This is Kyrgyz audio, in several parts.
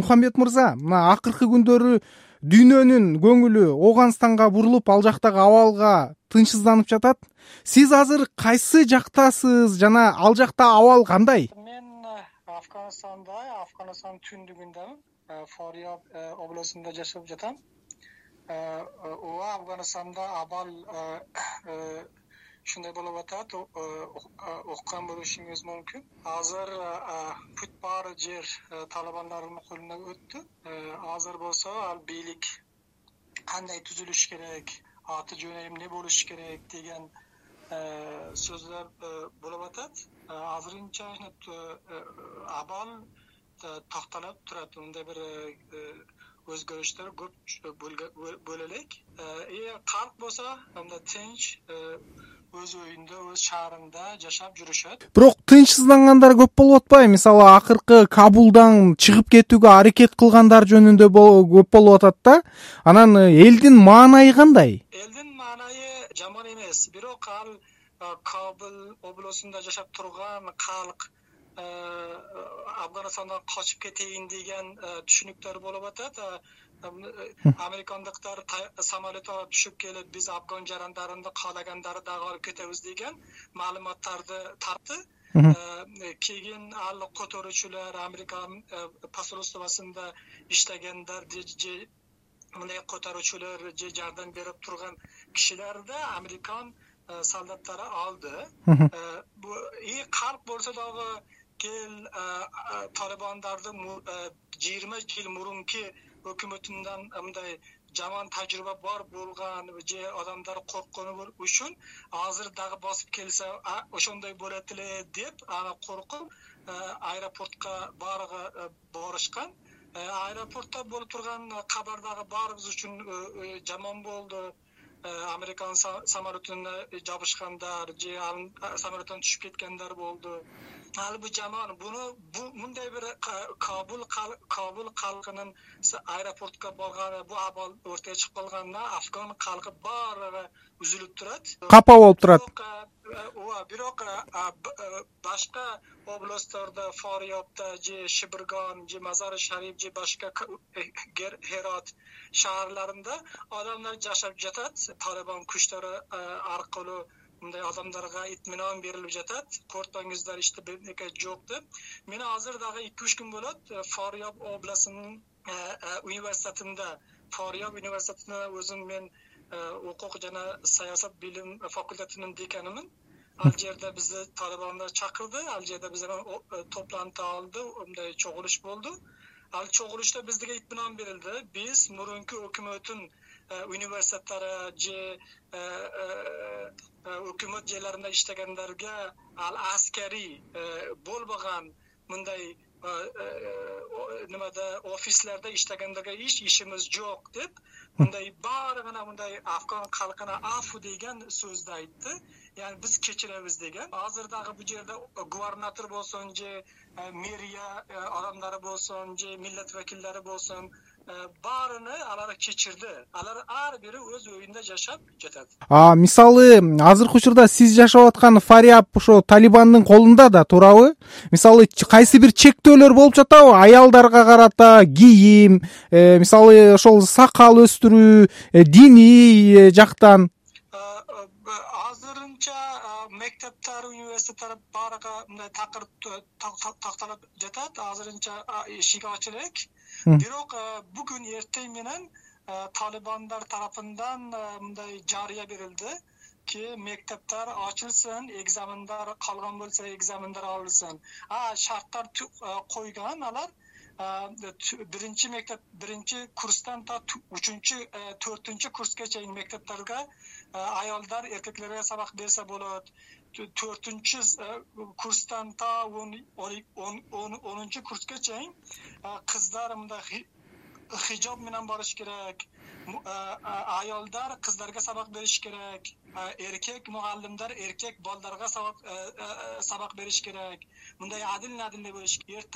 мухамбет мырза мына акыркы күндөрү дүйнөнүн көңүлү ооганстанга бурулуп ал жактагы абалга тынчсызданып жатат. Сиз азыр кайсы жактасыз жана ал жакта абал кандай? Мен э, афганистанда афганистандын түндүгүндамын э, форияб э, областында жашап жатам. Ооба афганистанда абал ушундай болуп атат уккан болушуңуз мүмкүн азыр бүт баары жер талабандардын колуна өттү азыр болсо ал бийлик кандай түзүлүш керек аты жөнү эмне болуш керек деген сөздөр болуп атат азырынча абал токтолуп турат мындай бир өзгөрүштөр көп боло элек калк болсо мындай тынч өз үйүндө өз шаарында жашап жүрүшөт. Бирок тынчсыздангандар көп болуп атпайбы? Мисалы акыркы кабулдан чыгып кетүүгө аракет кылгандар жөнүндө көп болуп атат да. Анан э, элдин маанайы кандай? Элдин маанайы жаман эмес. Бирок ал кабул областунда жашап турган калк э, афганистандан качып кетейин деген э, түшүнүктөр болуп атат американдыктар самолетко түшүп келип биз афган жарандарынды каалагандары дагы алып кетебиз деген маалыматтарды тартты э, кийин ал которуучулар американын э, посольствосунда иштегендер же мындай которуучулар же жардам берип турган кишилерди американ э, солдаттары алды. И калк болсо дагы кел талибандардын жыйырма жыл мурунки өкмөтүнөн мындай жаман тажрыйба бар болгон же адамдар корккону үчүн азыр дагы басып келсе ошондой болот эле деп анан коркуп аэропортко баардыгы э, барышкан. Э, аэропортто болуп турган кабар дагы баарыбыз үчүн э, жаман болду. Американ самолетуна жабышкандар же анын самолеттон түшүп кеткендер болду ал бул жаман буну мындай бир кабул кабул калкынын аэропортко барганы бул абал ортого чыгып калганына афган калкы баардыгы үзүлүп турат. Капа болуп турат. ооба бирок башка областтордо фориябда же шибырган же мазари шариф же башка херат шаарларында адамдар жашап жатат. Талибан күчтөрү аркылуу мындай адамдарга итминан берилип жатат. Коркпоңуздар ичте бирнеке жок деп мен азыр дагы эки үч күн болот э, форияб областынын э, э, университетинде форияб университетинде өзүм мен укук жана саясат билим факультетинин деканымын ал жерде бизди талибандар чакырды. Ал жерде биз анан топланып алды мындай чогулуш болду. Ал чогулушта бизге итминан берилди. Биз мурунку өкмөттүн университеттери же өкмөт жайларында иштегендерге ал аскерий э, болбогон мындай э, э, немеде офислерде иштегендерге эч ишибиз жок деп мындай баарыгына мындай афган калкына афу деген сөздү айтты. Яны биз кечиребиз деген. Азыр дагы бул жерде губернатор болсун же мэрия адамдары болсун же миллет векилдери болсун Э, баарыны алар кечирди. Алар ар бири өз үйүндө жашап жатат. Мисалы азыркы учурда сиз жашап аткан фарияб ошо талибандын колунда да туурабы? Мисалы кайсы бир чектөөлөр болуп жатабы? Аялдарга карата кийим э, мисалы ошол сакал өстүрүү э, диний жактан. Азырынча мектептер университеттер баарыгы мындай такыр такталып жатат. Азырынча эшик ачык элек бирок бүгүн эртең менен талибандар тарафынан мындай жарыя берилди ки мектептер ачылсын экзамендар калган болсо экзамендар алынсын шарттар койгон алар биринчи мектеп биринчи курстан та үчүнчү төртүнчү курска чейин мектептерге аялдар эркектерге сабак берсе болот төртүнчү курстан та онунчу курска чейин кыздар мындай хижоб менен барыш керек аялдар кыздарга сабак бериш керек эркек мугалимдер эркек балдарга сабак бериш керек. Мындай адил адилдей болуш керек?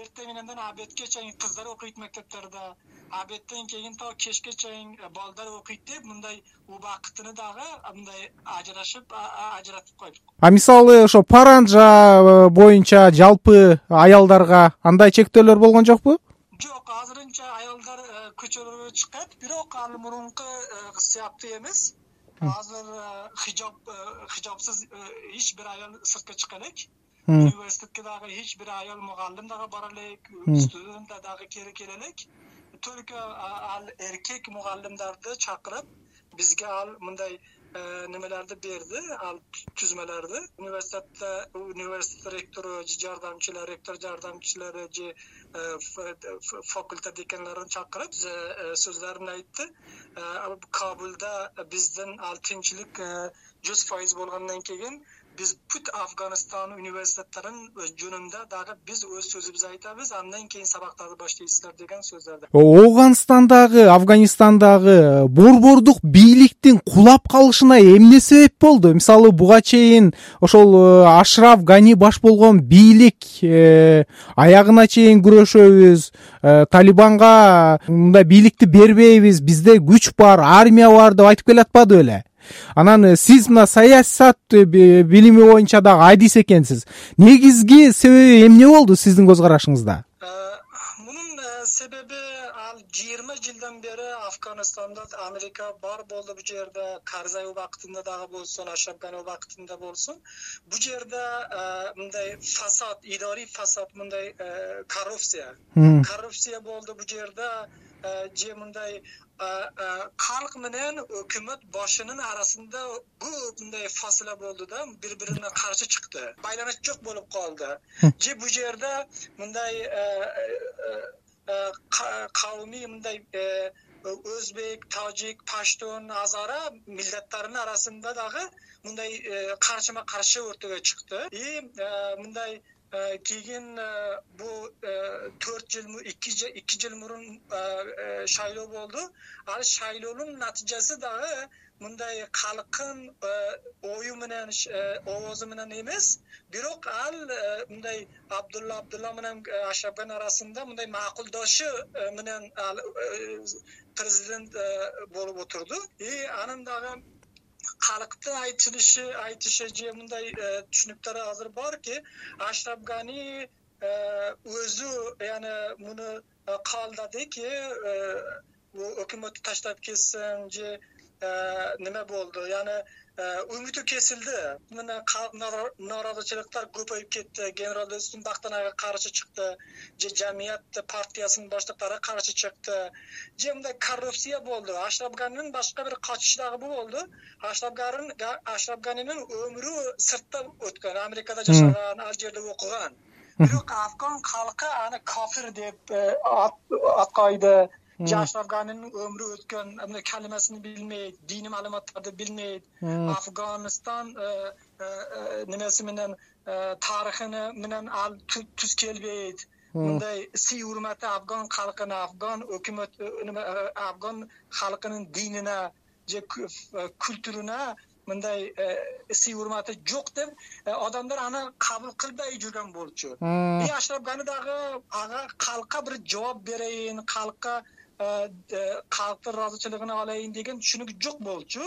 Эртең менен обедке чейин кыздар окуйт мектептерде обедтен кийин то кечке чейин балдар окуйт деп мындай убакытыны дагы мындай ажырашып ажыратып койдук. А мисалы ошо паранжа э, боюнча жалпы аялдарга андай чектөөлөр болгон жокпу? Жок азырынча аялдар көчөлөргө чыкат бирок ал мурунку сыяктуу эмес. Азыр хижоб хижобсуз эч бир аял сыртка чыга элек. Университетке дагы эч бир аял мугалим дагы бара элек студент дагы келе элек только ал эркек мугалимдарды чакырып бизге ал мындай э, немелерди берди ал түзмөлөрдү университетте университет ректору же жардамчылары ректор жардамчылары же э, факультет деканларын чакырып э, сөздөрүн айтты. Кабулда биздин ал тынччылык жүз файыз болгондон кийин биз бүт афганистан университеттерин жөнүндө дагы биз өз сөзүбүздү айтабыз андан кийин сабактарды баштайсыздар деген сөздөрдү оогунстандагы афганистандагы борбордук бийликтин кулап калышына эмне себеп болду? Мисалы буга чейин ошол э, ашраф гани баш болгон бийлик э, аягына чейин күрөшөбүз э, талибанга мындай бийликти бербейбиз бизде күч бар армия бар деп айтып келатпады беле анан э, сиз мына саясат э, билими боюнча дагы адис экенсиз. Негизги себеби эмне болду сиздин көз карашыңызда э, мунун себеби ал жыйырма жылдан бери афганистанда америка бар болду бул жерде. Карзай убактында дагы болсун ашабгани убактында болсун. Бул жерде мындай фасад идорий фасад мындай коррупция. Коррупция болду бул жерде же мындай калк менен өкмөт башынын арасында көп мындай фасила болду да бири бирине каршы чыкты. Байланыш жок болуп калды. Же бул жерде мындай кавмий мындай өзбек тажик паштун азара миллаттарынын арасында дагы мындай каршыма каршы өртөгө чыкты. И мындай Э, кийин э, бул э, төрт жыл эки жыл мурун шайлоо болду. Ал шайлоонун натыйжасы дагы мындай калктын ою менен обозу менен эмес. Бирок ал мындай абдулла абдулла менен ашабган арасында мындай макулдошу менен ал президент болуп отурду. И анын дагы калктын айтылышы айтышы же мындай э, түшүнүктөрү азыр барки ашраф гани э, өзү яны муну э, каалдадыки өкмөттү таштап кетсең же неме болду? Яны Э, үмүтү кесилди. Мына нааразычылыктар көпөйүп кетти. Генерал өзүн бактан аяга каршы чыкты. Же жамият партиясынын баштыктары каршы чыкты. Же мындай коррупция болду. Ашраф ганинин башка бир качышы болду. Ашраф ганинин өмүрү сыртта өткөн америкада жашаган ал жерде окуган. Бирок афган калкы аны кафир деп э, аткайды ашраф ганинин өмүрү өткөн мындай калимасин билмейт диний маалыматтарды билмейт. Афганистан э, э, э, немеси менен тарыхыны менен ал түз келбейт. Мындай сый урматы афган калкына афган өкмөт афган калкынын динине же культурuna мындай сый урматы жок деп адамдар аны кабыл кылбай жүргөн болчу. И ашраф гани дагы ага калкка бир жооп берейин калкка калктын ыраазычылыгын алайын деген түшүнүк жок болчу.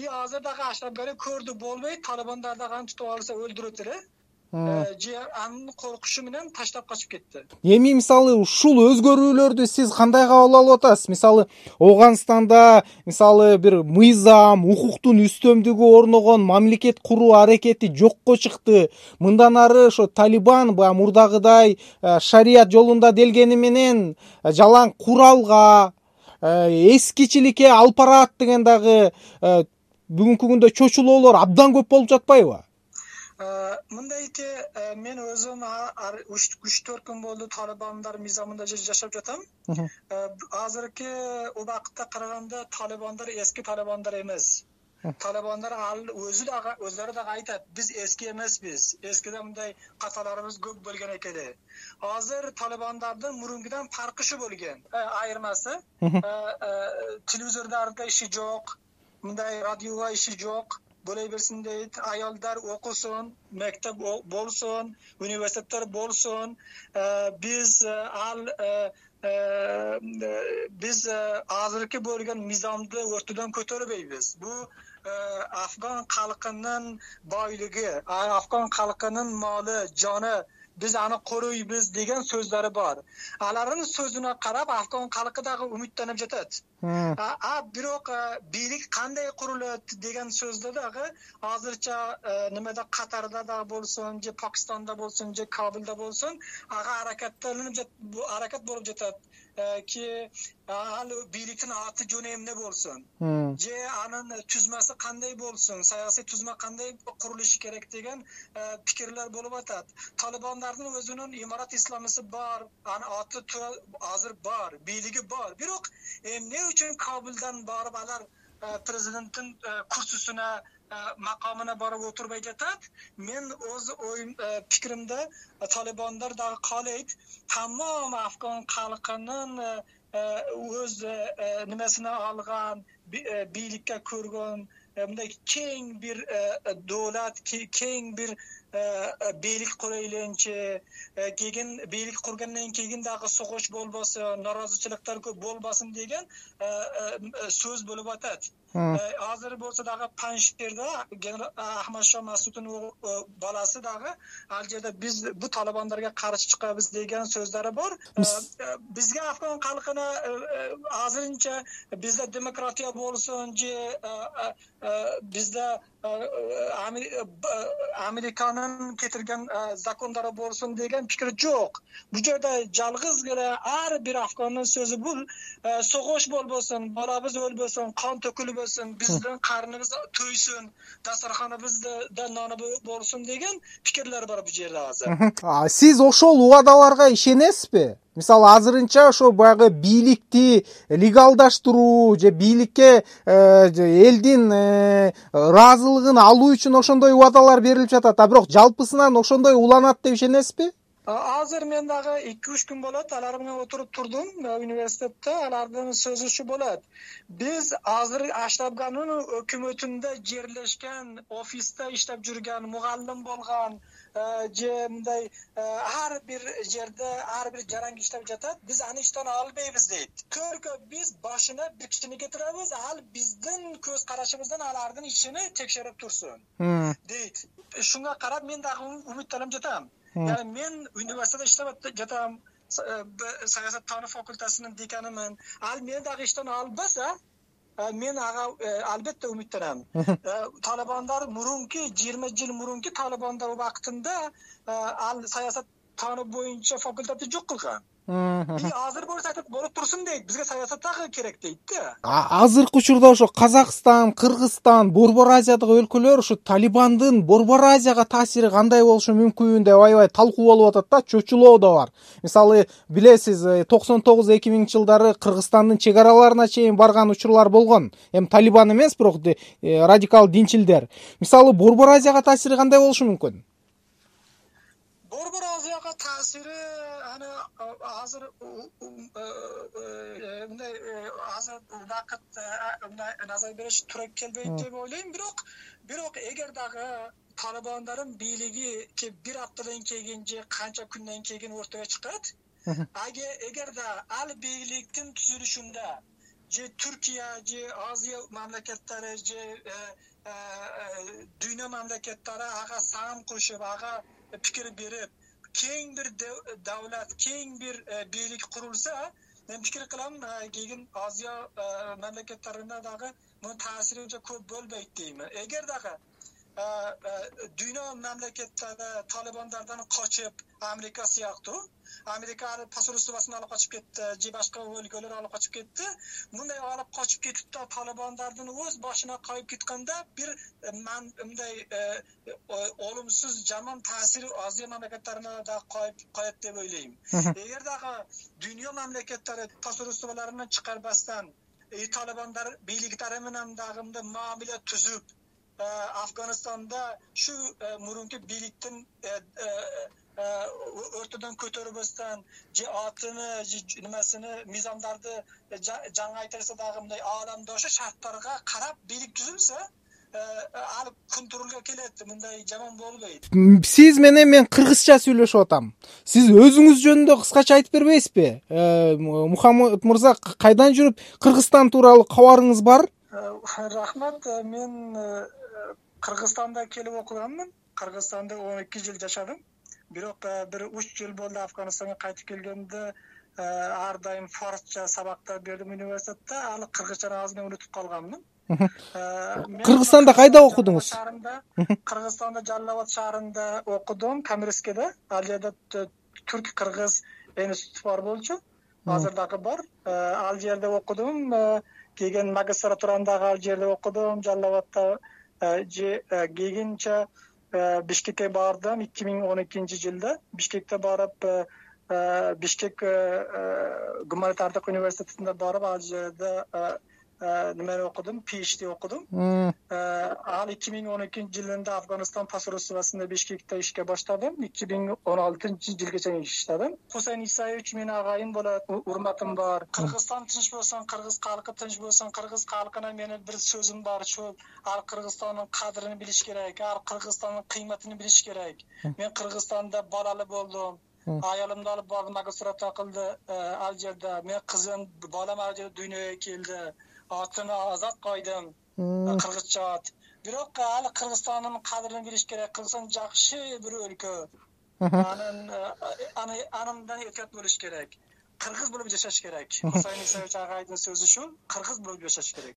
И азыр дагы ашраф гани көрдү болбойт талибандар аны тутуп алса өлтүрөт эле. Э, же анын коркушу менен таштап качып кетти. Эми мисалы ушул өзгөрүүлөрдү сиз кандай кабыл алып атасыз? Мисалы ооганстанда мисалы бир мыйзам укуктун үстөмдүгү орногон мамлекет куруу аракети жокко чыкты. Мындан ары ошо талибан баягы мурдагыдай э, шарият жолунда делгени менен э, жалаң куралга эскичиликке алып барат деген дагы бүгүнкү күндө чочулоолор абдан көп болуп жатпайбы Э, мындайти э, мен өзүм үч төрт күн болду талибандар мыйзамында жашап жатам э, азыркы убакытта караганда талибандар эски талибандар эмес талибандар ал өзү дагы өзүлөрү дагы айтат биз эски эмеспиз эскиде мындай каталарыбыз көп болгон экен азыр талибандардын мурункудан фаркы ушу болгон айырмасы телевизордордо иши жок мындай радиого иши жок болой берсин дейт аялдар окусун мектеп болсун университеттер болсун э, биз э, ал э, биз азыркы болгон мыйзамды өртүүдөн көтөрбөйбүз. Бул афган калкынын байлыгы афган калкынын малы жаны биз аны коройбуз деген сөздөрү бар. Алардын сөзүнө карап афган калкы дагы үмүттөнүп жатат а бирок бийлик кандай курулат деген сөздө дагы азырча немеде катарда дагы болсун же пакистанда болсун же кабылда болсун ага аракеттенип аракет болуп жатат. Ки ал бийликтин аты жөнү эмне болсун же анын түзмөсү кандай болсун саясий түзмө кандай курулушу керек деген пикирлер болуп атат талибандардын өзүнүн имарат исламиси бар анын аты азыр бар бийлиги бар. Бирок эмне үчүн кабылдан барып алар президенттин курсусуна макамына барып отурбай жатат? Мен өз оюм пикиримде талибандар дагы каалайт. Тамам афган калкынын өз немесине алган бийликке көргөн мындай кең бир доолат кең бир бийлик курайлыйынчы кийин бийлик кургандан кийин дагы согуш болбосун нааразычылыктар көп болбосун деген сөз болуп атат. Азыр болсо дагы панширде ахмадшо масуддун баласы дагы ал жерде биз бул талибандарга каршы чыгабыз деген сөздөрү бар. Бизге афган калкына азырынча бизде демократия болсун же бизде американын кетирген закондору болсун деген пикир жок. Бул жерде жалгыз эле ар бир афгандын сөзү бул. Согуш болбосун балабыз өлбөсүн кан төкүлбөсүн биздин карныбыз тойсун дасторканыбызда наны болсун деген пикирлер бар бул жерде азыр. Сиз ошол убадаларга ишенесизби мисалы азырынча ошо баягы бийликти легалдаштыруу же бийликке э, элдин э, ыраазылыгын алуу үчүн ошондой убадалар берилип жатат. А бирок жалпысынан ошондой уланат деп ишенесизби? Азыр мен дагы эки үч күн болот алар менен отуруп турдум. Университетте алардын сөзү ушул болот. Биз азыр аштабганын өкмөтүндө жерлешкен офисте иштеп жүргөн мугалим болгон Э, же мындай э, ар бир жерде ар бир жаран иштеп жатат биз аны иштен албайбыз дейт. Только биз башына бир кишини кетиребиз ал биздин көз карашыбыздан алардын ишин текшерип турсун. Дейт. Ушуга карап мен дагы үмүттөнүп жатам. Мен университетте иштеп жатам э, саясаттануу факультетинин деканымын. Ал мени дагы иштен албаса Э, мен ага э, албетте үмүттөнөм. Э, талибандар мурунку жыйырма жыл мурунку талибандар убактында ал саясаттануу боюнча факультетти жок кылган турсун дейт бизге саясат дагы керек дейт да. Азыркы учурда ошо казакстан кыргызстан борбор азиядагы өлкөлөр ушу талибандын борбор азияга таасири кандай болушу мүмкүн деп аябай талкуу болуп атат да чочулоо да бар. Мисалы билесиз э, токсон тогуз эки миңинчи жылдары кыргызстандын чек араларына чейин барган учурлар болгон. Эми талибан эмес бирок э, радикал динчилдер. Мисалы борбор азияга таасири кандай болушу мүмкүн? Борбор азияга таасири аны азыр мындай азыр убакыт мындай назар бериш туура келбейт деп ойлойм бирок бирок эгер дагы талибандардын бийлиги бир аптадан кийин же канча күндөн кийин ортого чыкат эгер да ал бийликтин түзүлүшүндө же түркия же азия мамлекеттери же дүйнө мамлекеттери ага саам кошуп ага пикир берип кең бир давлат кең бир э, бийлик курулса мен пикир кылам э, кийин азия э, мамлекеттерине дагы мунун таасири унча көп болбойт дейм. Эгер дагы дүйнө мамлекеттери талибандардан качып америка сыяктуу. Америка посольствосун алып качып кетти же башка өлкөлөр алып качып кетти. Мындай алып качып кетип да талибандардын өз башына кайып кеткенде бир мындай олумсуз жаман таасир азия мамлекеттерине дагы коет деп ойлойм эгер дагы дүйнө мамлекеттери посольстволорунан чыгарбастан талибандар бийликтери менен дагы мындай мамиле түзүп Э, афганистанда ушу э, мурунку бийликтин э, өртөдөн көтөрбөстөн же атыны же немесини мыйзамдарды жаңайтырса дагы мындай ааламдош шарттарга карап бийлик түзүлсө ал күн келет мындай жаман болбойт сиз менен мен кыргызча сүйлөшүп атам. Сиз өзүңүз жөнүндө кыскача айтып бербейсизби? Мухаммед мырза кайдан жүрүп кыргызстан тууралуу кабарыңыз бар? Рахмат мен кыргызстанда келип окуганмын. Кыргызстанда он эки жыл жашадым. Бирок бир үч жыл болду афганистанга кайтып келгенде ар дайым форсча сабактар бердим университетте. Аны кыргызчаны аз эле унутуп калганмын. Кыргызстанда кайда окудуңуз? кыргызстанда жалал абад шаарында окудум камерскеде ал жерде түрк кыргыз институту бар болчу. Азыр дагы бар. Ал жерде окудум кийин магистратураны дагы ал жерде окудум жалал абадда же кийинче бишкекке бардым эки миң он экинчи жылда. Бишкекте барып бишкек гуманитардык университетине барып ал жерде немени окудум phd окудум. Ал эки миң он экинчи жылында афганистан посольствосунда бишкекте ишке баштадым. Эки миң он алтынчы жылга чейин иштедим хусейн исаевич менин агайым болот урматым бар. Кыргызстан тынч болсун кыргыз калкы тынч болсун кыргыз калкына менин бир сөзүм бар ушул ар кыргызстандын кадырын билиш керек ар кыргызстандын кыйматын билиш керек. Мен кыргызстанда балалы болдум. Аялымды алып бардым магистратура кылды ал жерде менин кызым балам ал жерде дүйнөгө келди атын азат койдум. Кыргызча ат бирок ал кыргызстандын кадырын билиш керек. Кыргызстан жакшы бир өлкө. Анын андан этият болуш керек. Кыргыз болуп жашаш керек. Исаевич агайдын сөзү ушул кыргыз болуп жашаш керек